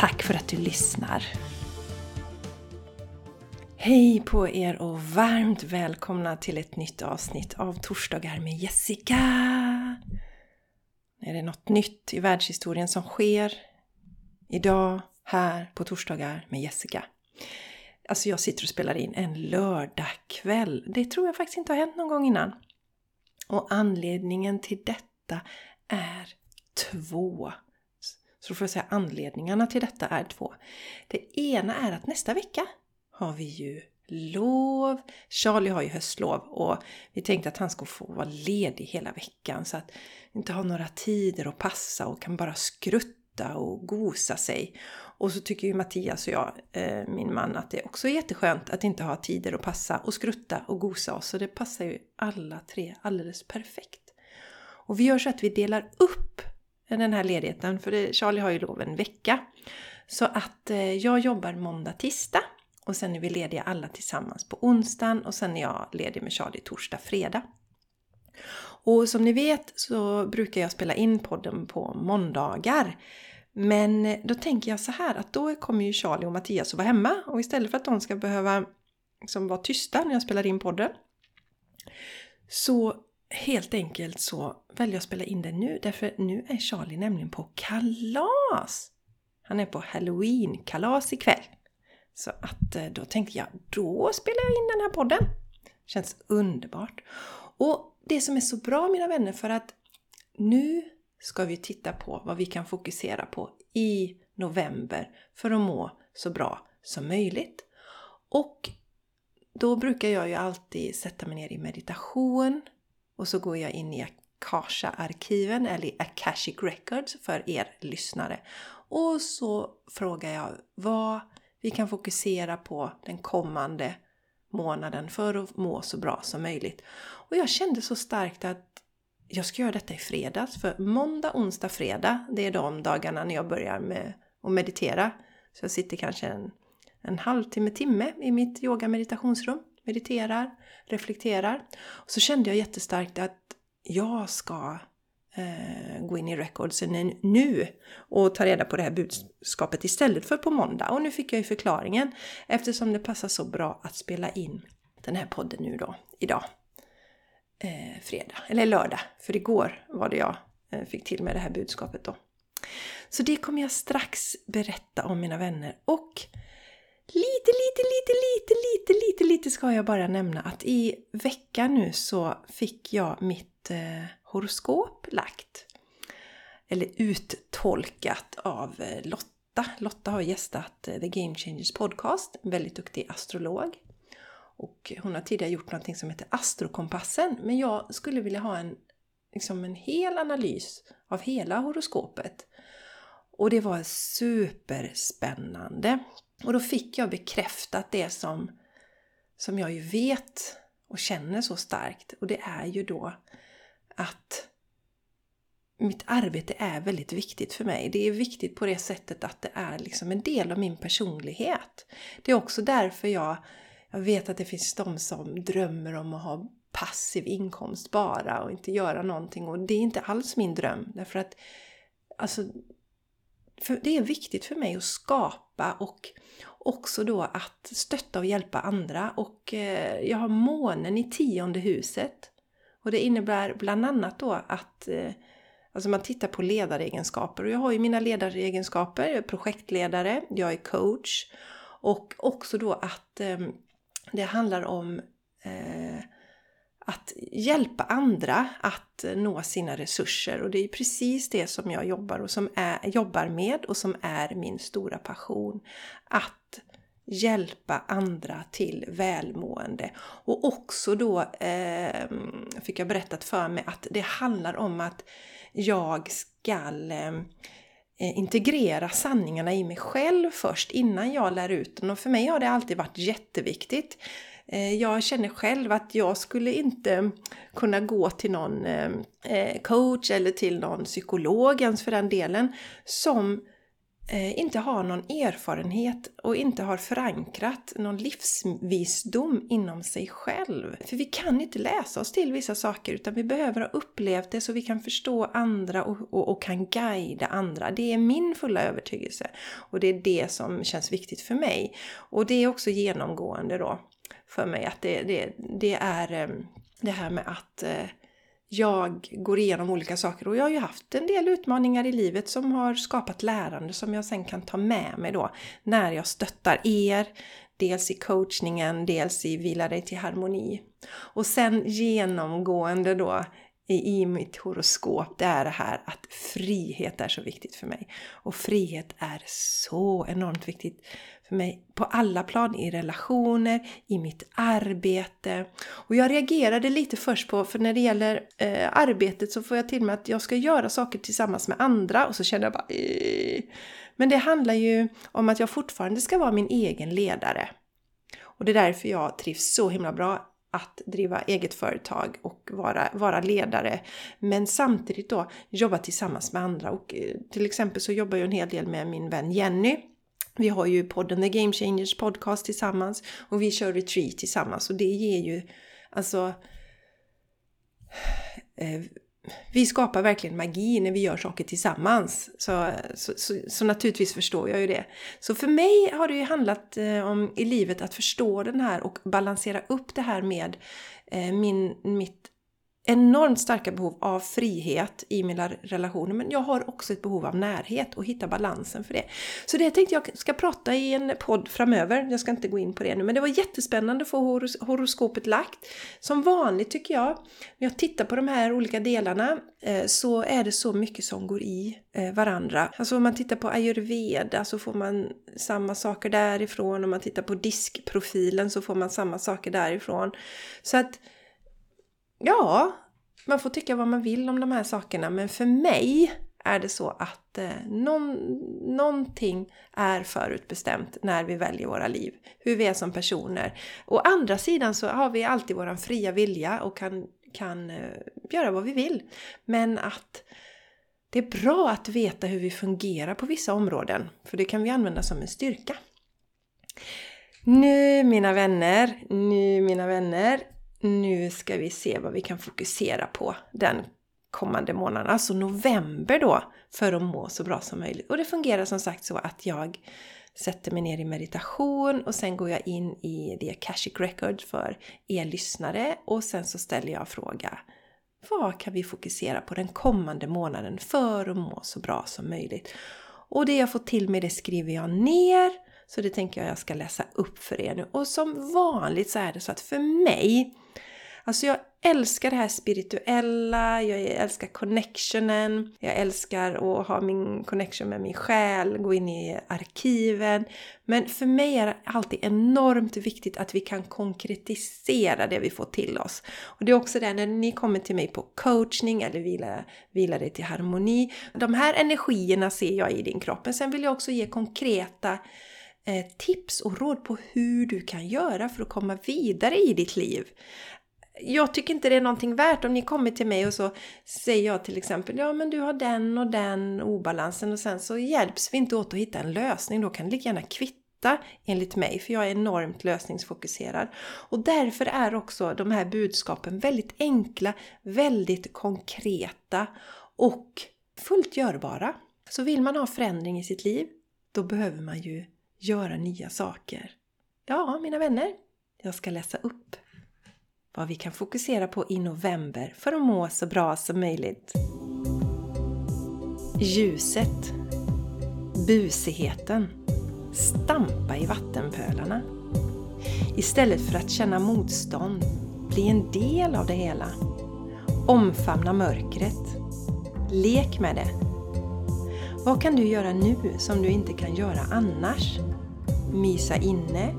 Tack för att du lyssnar! Hej på er och varmt välkomna till ett nytt avsnitt av Torsdagar med Jessica! Är det något nytt i världshistorien som sker idag, här på Torsdagar med Jessica? Alltså jag sitter och spelar in en lördagkväll. Det tror jag faktiskt inte har hänt någon gång innan. Och anledningen till detta är två. Så då får jag säga anledningarna till detta är två. Det ena är att nästa vecka har vi ju lov. Charlie har ju höstlov och vi tänkte att han ska få vara ledig hela veckan så att vi inte har några tider att passa och kan bara skrutta och gosa sig. Och så tycker ju Mattias och jag, eh, min man, att det också är jätteskönt att inte ha tider att passa och skrutta och gosa oss. Så det passar ju alla tre alldeles perfekt. Och vi gör så att vi delar upp den här ledigheten, för Charlie har ju lov en vecka. Så att eh, jag jobbar måndag, tisdag och sen är vi lediga alla tillsammans på onsdagen och sen är jag ledig med Charlie torsdag, fredag. Och som ni vet så brukar jag spela in podden på måndagar. Men eh, då tänker jag så här att då kommer ju Charlie och Mattias att vara hemma och istället för att de ska behöva liksom vara tysta när jag spelar in podden så helt enkelt så väljer jag att spela in den nu därför nu är Charlie nämligen på kalas! Han är på halloween-kalas ikväll. Så att eh, då tänkte jag, då spelar jag in den här podden. Känns underbart. Och det som är så bra mina vänner för att nu ska vi titta på vad vi kan fokusera på i november för att må så bra som möjligt. Och då brukar jag ju alltid sätta mig ner i meditation, och så går jag in i Akasha-arkiven eller Akashic Records för er lyssnare. Och så frågar jag vad vi kan fokusera på den kommande månaden för att må så bra som möjligt. Och jag kände så starkt att jag ska göra detta i fredags. För måndag, onsdag, fredag, det är de dagarna när jag börjar med att meditera. Så jag sitter kanske en, en halvtimme, timme i mitt yoga meditationsrum mediterar, reflekterar. Och så kände jag jättestarkt att jag ska eh, gå in i records nu och ta reda på det här budskapet istället för på måndag. Och nu fick jag ju förklaringen eftersom det passar så bra att spela in den här podden nu då, idag. Eh, fredag, eller lördag, för igår var det jag eh, fick till med det här budskapet då. Så det kommer jag strax berätta om mina vänner och Lite, lite, lite, lite, lite, lite, lite ska jag bara nämna att i veckan nu så fick jag mitt eh, horoskop lagt. Eller uttolkat av eh, Lotta. Lotta har gästat eh, The Game Changers podcast, en väldigt duktig astrolog. Och hon har tidigare gjort någonting som heter Astrokompassen. Men jag skulle vilja ha en, liksom en hel analys av hela horoskopet. Och det var superspännande. Och då fick jag bekräftat det som, som jag ju vet och känner så starkt. Och det är ju då att mitt arbete är väldigt viktigt för mig. Det är viktigt på det sättet att det är liksom en del av min personlighet. Det är också därför jag, jag vet att det finns de som drömmer om att ha passiv inkomst bara och inte göra någonting. Och det är inte alls min dröm. Därför att alltså, för det är viktigt för mig att skapa och också då att stötta och hjälpa andra. Och eh, jag har månen i tionde huset. Och det innebär bland annat då att eh, Alltså man tittar på ledaregenskaper och jag har ju mina ledaregenskaper, jag är projektledare, jag är coach och också då att ehm, det handlar om eh, att hjälpa andra att nå sina resurser och det är precis det som jag jobbar, och som är, jobbar med och som är min stora passion. Att hjälpa andra till välmående. Och också då eh, fick jag berättat för mig att det handlar om att jag ska ehm, eh, integrera sanningarna i mig själv först innan jag lär ut dem. Och för mig har det alltid varit jätteviktigt. Eh, jag känner själv att jag skulle inte kunna gå till någon eh, eh, coach eller till någon psykolog ens för den delen som inte har någon erfarenhet och inte har förankrat någon livsvisdom inom sig själv. För vi kan inte läsa oss till vissa saker utan vi behöver ha upplevt det så vi kan förstå andra och, och, och kan guida andra. Det är min fulla övertygelse och det är det som känns viktigt för mig. Och det är också genomgående då för mig att det, det, det är eh, det här med att eh, jag går igenom olika saker och jag har ju haft en del utmaningar i livet som har skapat lärande som jag sen kan ta med mig då när jag stöttar er, dels i coachningen, dels i Vila dig till harmoni. Och sen genomgående då i mitt horoskop, det är det här att frihet är så viktigt för mig. Och frihet är så enormt viktigt för mig på alla plan, i relationer, i mitt arbete. Och jag reagerade lite först på, för när det gäller eh, arbetet så får jag till mig att jag ska göra saker tillsammans med andra och så känner jag bara Ehh. Men det handlar ju om att jag fortfarande ska vara min egen ledare. Och det är därför jag trivs så himla bra att driva eget företag och vara, vara ledare. Men samtidigt då jobba tillsammans med andra. Och eh, till exempel så jobbar jag en hel del med min vän Jenny vi har ju podden The Game Changers podcast tillsammans och vi kör retreat tillsammans och det ger ju alltså eh, vi skapar verkligen magi när vi gör saker tillsammans. Så, så, så, så, naturligtvis förstår jag ju det. Så för mig har det ju handlat eh, om i livet att förstå den här och balansera upp det här med eh, min, mitt enormt starka behov av frihet i mina relationer men jag har också ett behov av närhet och hitta balansen för det. Så det tänkte jag ska prata i en podd framöver. Jag ska inte gå in på det nu men det var jättespännande att få horos horoskopet lagt. Som vanligt tycker jag, när jag tittar på de här olika delarna eh, så är det så mycket som går i eh, varandra. Alltså om man tittar på ayurveda så får man samma saker därifrån. Om man tittar på diskprofilen så får man samma saker därifrån. Så att ja, man får tycka vad man vill om de här sakerna men för mig är det så att eh, någon, någonting är förutbestämt när vi väljer våra liv. Hur vi är som personer. Å andra sidan så har vi alltid våran fria vilja och kan, kan eh, göra vad vi vill. Men att det är bra att veta hur vi fungerar på vissa områden. För det kan vi använda som en styrka. Nu mina vänner, nu mina vänner nu ska vi se vad vi kan fokusera på den kommande månaden, alltså november då, för att må så bra som möjligt. Och det fungerar som sagt så att jag sätter mig ner i meditation och sen går jag in i The Akashic Record för er lyssnare och sen så ställer jag fråga vad kan vi fokusera på den kommande månaden för att må så bra som möjligt? Och det jag får till mig det skriver jag ner så det tänker jag jag ska läsa upp för er nu. Och som vanligt så är det så att för mig Alltså jag älskar det här spirituella, jag älskar connectionen, jag älskar att ha min connection med min själ, gå in i arkiven. Men för mig är det alltid enormt viktigt att vi kan konkretisera det vi får till oss. Och det är också det när ni kommer till mig på coachning eller vila, vila dig till harmoni. De här energierna ser jag i din kropp. Men sen vill jag också ge konkreta Eh, tips och råd på hur du kan göra för att komma vidare i ditt liv jag tycker inte det är någonting värt om ni kommer till mig och så säger jag till exempel ja men du har den och den obalansen och sen så hjälps vi inte åt att hitta en lösning. Då kan det lika gärna kvitta enligt mig för jag är enormt lösningsfokuserad. Och därför är också de här budskapen väldigt enkla, väldigt konkreta och fullt görbara. Så vill man ha förändring i sitt liv, då behöver man ju göra nya saker. Ja, mina vänner, jag ska läsa upp vad vi kan fokusera på i november för att må så bra som möjligt. Ljuset. Busigheten. Stampa i vattenpölarna. Istället för att känna motstånd, bli en del av det hela. Omfamna mörkret. Lek med det. Vad kan du göra nu som du inte kan göra annars? Mysa inne?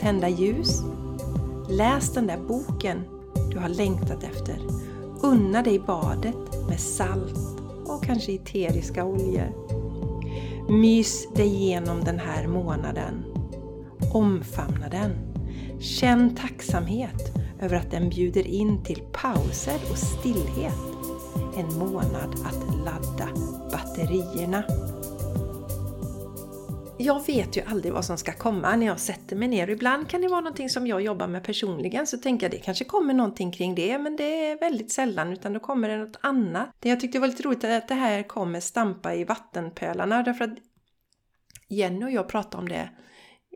Tända ljus? Läs den där boken du har längtat efter. Unna dig badet med salt och kanske eteriska oljor. Mys dig igenom den här månaden. Omfamna den. Känn tacksamhet över att den bjuder in till pauser och stillhet. En månad att ladda batterierna. Jag vet ju aldrig vad som ska komma när jag sätter mig ner. Ibland kan det vara någonting som jag jobbar med personligen så tänker jag det kanske kommer någonting kring det men det är väldigt sällan utan då kommer det något annat. Det jag tyckte var lite roligt är att det här kommer stampa i vattenpölarna därför att Jenny och jag pratade om det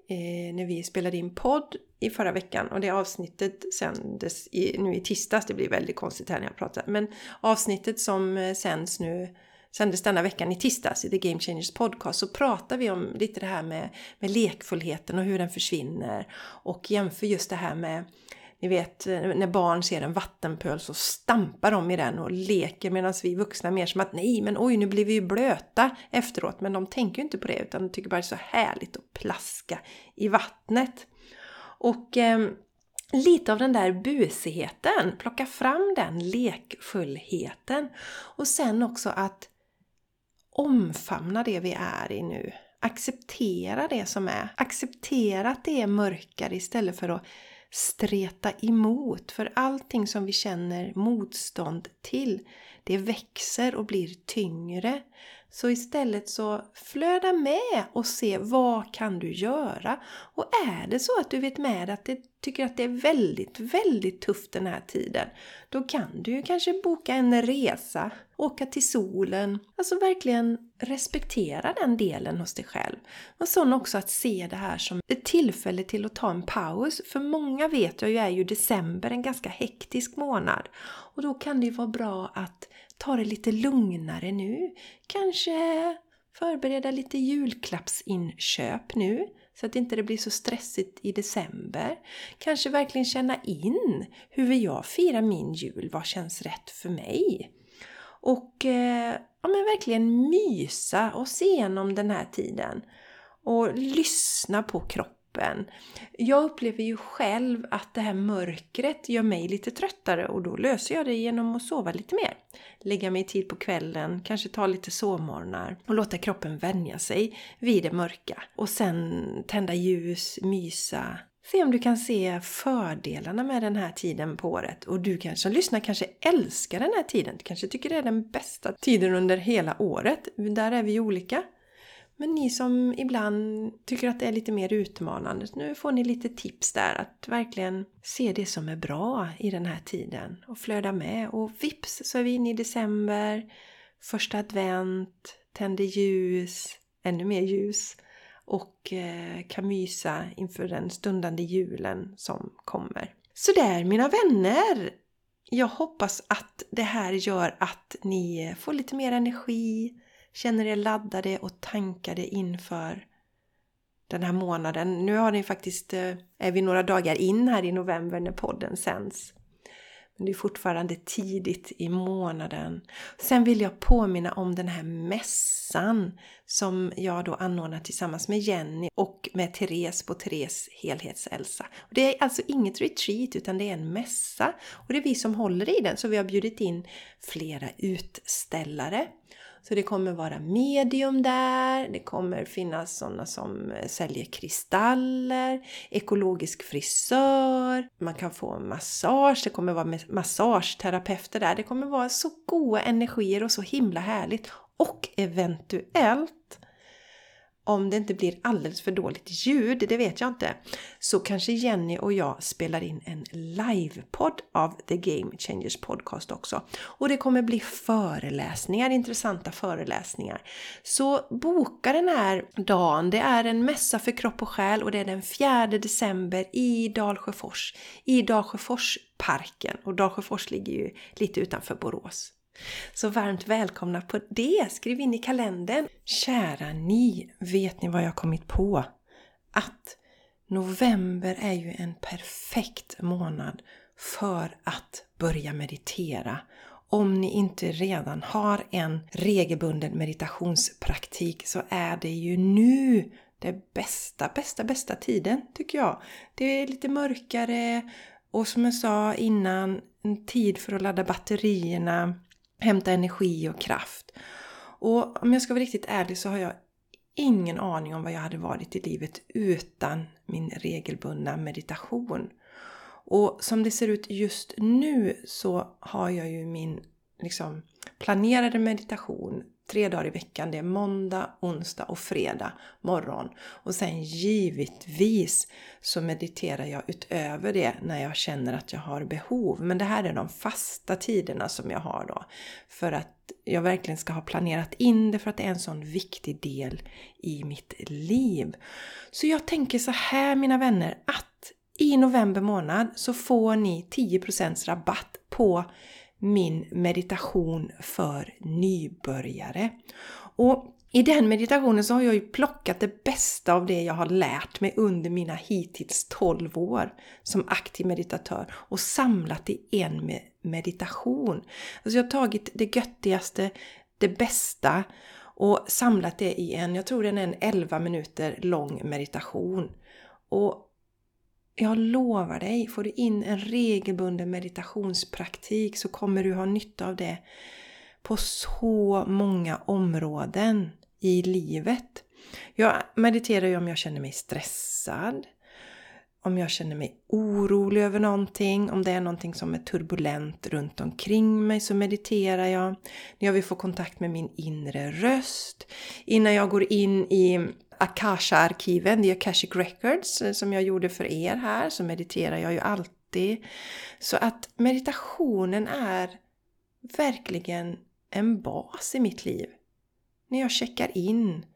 eh, när vi spelade in podd i förra veckan och det avsnittet sändes i, nu i tisdags. Det blir väldigt konstigt här när jag pratar. Men avsnittet som eh, sänds nu sändes denna veckan i tisdags i The Game Changers podcast så pratar vi om lite det här med, med lekfullheten och hur den försvinner. Och jämför just det här med ni vet när barn ser en vattenpöl så stampar de i den och leker medan vi vuxna mer som att nej men oj nu blir vi ju blöta efteråt. Men de tänker ju inte på det utan de tycker bara det är så härligt att plaska i vattnet. Och eh, lite av den där busigheten, plocka fram den lekfullheten. Och sen också att omfamna det vi är i nu. Acceptera det som är. Acceptera att det är mörkare istället för att streta emot. För allting som vi känner motstånd till, det växer och blir tyngre. Så istället så flöda med och se vad kan du göra? Och är det så att du vet med att det tycker att det är väldigt, väldigt tufft den här tiden, då kan du ju kanske boka en resa, åka till solen, alltså verkligen respektera den delen hos dig själv. Och sån också att se det här som ett tillfälle till att ta en paus. För många vet jag ju är ju december en ganska hektisk månad och då kan det ju vara bra att ta det lite lugnare nu. Kanske förbereda lite julklappsinköp nu så att inte det blir så stressigt i december. Kanske verkligen känna in hur vill jag fira min jul? Vad känns rätt för mig? Och eh, ja, men verkligen mysa och se igenom den här tiden. Och lyssna på kroppen kroppen. Jag upplever ju själv att det här mörkret gör mig lite tröttare och då löser jag det genom att sova lite mer. Lägga mig tid på kvällen, kanske ta lite sovmorgnar och låta kroppen vänja sig vid det mörka. Och sen tända ljus, mysa, Se om du kan se fördelarna med den här tiden på året. Och du kanske, som lyssnar kanske älskar den här tiden. Du kanske tycker det är den bästa tiden under hela året. Där är vi olika. Men ni som ibland tycker att det är lite mer utmanande, nu får ni lite tips där att verkligen se det som är bra i den här tiden och flöda med. Och vips så är vi inne i december, första advent, tänder ljus, ännu mer ljus och eh, kan mysa inför den stundande julen som kommer. Så där mina vänner! Jag hoppas att det här gör att ni får lite mer energi, känner er laddade och tankade inför den här månaden. Nu har ni faktiskt, eh, är vi några dagar in här i november när podden sänds. Men det är fortfarande tidigt i månaden. Sen vill jag påminna om den här mässan som jag då anordnar tillsammans med Jenny och med Therese på Therese Helhets-Elsa. Det är alltså inget retreat utan det är en mässa och det är vi som håller i den så vi har bjudit in flera utställare så det kommer vara medium där, det kommer finnas sådana som eh, säljer kristaller, ekologisk frisör, man kan få massage, det kommer vara massageterapeuter där. Det kommer vara så goda energier och så himla härligt. Och eventuellt om det inte blir alldeles för dåligt ljud, det vet jag inte, så kanske Jenny och jag spelar in en livepodd av The Game Changers Podcast också. Och det kommer bli föreläsningar, intressanta föreläsningar. Så boka den här dagen, det är en mässa för kropp och själ och det är den 4 december i Dalsjöfors, i Dalsjöforsparken. Och Dalsjöfors ligger ju lite utanför Borås. Så varmt välkomna på det! Skriv in i kalendern! Kära ni, vet ni vad jag kommit på? Att november är ju en perfekt månad för att börja meditera. Om ni inte redan har en regelbunden meditationspraktik så är det ju nu det bästa, bästa, bästa tiden tycker jag. Det är lite mörkare och som jag sa innan, en tid för att ladda batterierna hämta energi och kraft. Och om jag ska vara riktigt ärlig så har jag ingen aning om vad jag hade varit i livet utan min regelbundna meditation. Och som det ser ut just nu så har jag ju min liksom, planerade meditation tre dagar i veckan. Det är måndag, onsdag och fredag morgon. Och sen givetvis så mediterar jag utöver det när jag känner att jag har behov. Men det här är de fasta tiderna som jag har då. För att jag verkligen ska ha planerat in det för att det är en sån viktig del i mitt liv. Så jag tänker så här mina vänner att i november månad så får ni 10% rabatt på min meditation för nybörjare. Och i den meditationen så har jag ju plockat det bästa av det jag har lärt mig under mina hittills 12 år som aktiv meditatör och samlat i en meditation. Alltså jag har tagit det göttigaste, det bästa och samlat det i en, jag tror den är en 11 minuter lång meditation. Och jag lovar dig, får du in en regelbunden meditationspraktik så kommer du ha nytta av det på så många områden i livet. Jag mediterar ju om jag känner mig stressad, om jag känner mig orolig över någonting, om det är någonting som är turbulent runt omkring mig så mediterar jag. När jag vill få kontakt med min inre röst, innan jag går in i Akasha-arkiven, The Akashic Records, eh, som jag gjorde för er här, så mediterar jag ju alltid. Så att meditationen är verkligen en bas i mitt liv. När jag checkar in,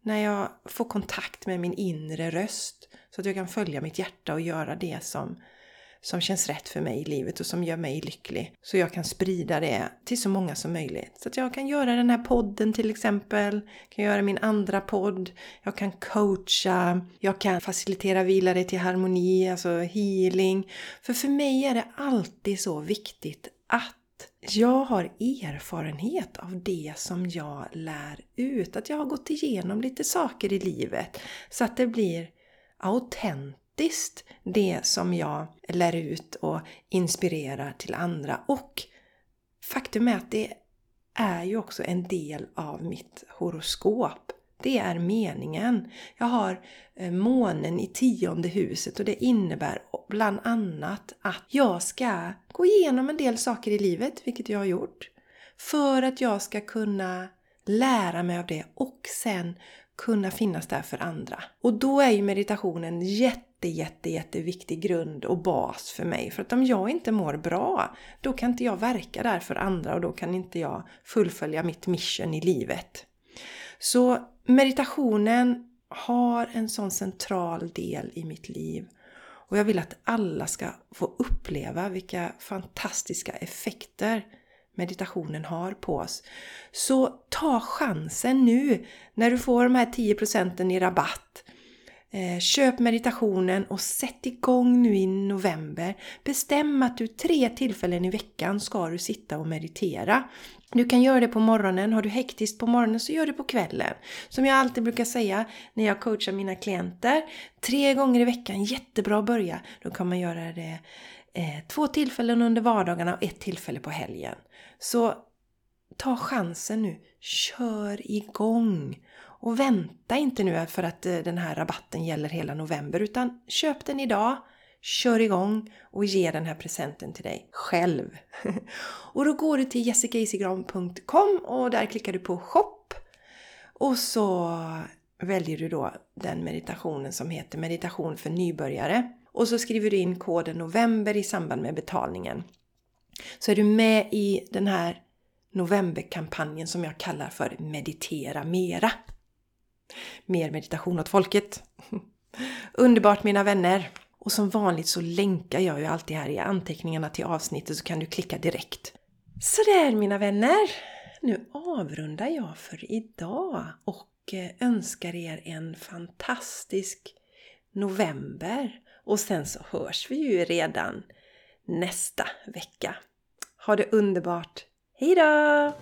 när jag får kontakt med min inre röst så att jag kan följa mitt hjärta och göra det som som känns rätt för mig i livet och som gör mig lycklig. Så jag kan sprida det till så många som möjligt. Så att jag kan göra den här podden till exempel, kan göra min andra podd, jag kan coacha, jag kan facilitera vilare till harmoni, alltså healing. För för mig är det alltid så viktigt att jag har erfarenhet av det som jag lär ut. Att jag har gått igenom lite saker i livet så att det blir autentiskt faktiskt det som jag lär ut och inspirerar till andra. Och faktum är att det är ju också en del av mitt horoskop. Det är meningen. Jag har eh, månen i tionde huset och det innebär bland annat att jag ska gå igenom en del saker i livet, vilket jag har gjort. För att jag ska kunna lära mig av det och sen kunna finnas där för andra. Och då är ju meditationen jätte jätte, jätte, jätteviktig grund och bas för mig. För att om jag inte mår bra, då kan inte jag verka där för andra och då kan inte jag fullfölja mitt mission i livet. Så meditationen har en sån central del i mitt liv. Och jag vill att alla ska få uppleva vilka fantastiska effekter meditationen har på oss. Så ta chansen nu när du får de här 10% i rabatt Eh, köp meditationen och sätt igång nu i november. Bestäm att du tre tillfällen i veckan ska du sitta och meditera. Du kan göra det på morgonen. Har du hektiskt på morgonen så gör det på kvällen. Som jag alltid brukar säga när jag coachar mina klienter. Tre gånger i veckan, jättebra att börja. Då kan man göra det eh, två tillfällen under vardagarna och ett tillfälle på helgen. Så ta chansen nu. Kör igång! Och vänta inte nu för att eh, den här rabatten gäller hela november utan köp den idag, kör igång och ge den här presenten till dig själv. och då går du till jessicaisigran.com och där klickar du på shop och så väljer du då den meditationen som heter meditation för nybörjare och så skriver du in koden november i samband med betalningen. Så är du med i den här novemberkampanjen som jag kallar för Meditera Mera. Mer meditation åt folket. Underbart mina vänner! Och som vanligt så länkar jag ju alltid här i anteckningarna till avsnittet så kan du klicka direkt. Sådär mina vänner! Nu avrundar jag för idag och eh, önskar er en fantastisk november. Och sen så hörs vi ju redan nästa vecka. Ha det underbart! Hejdå!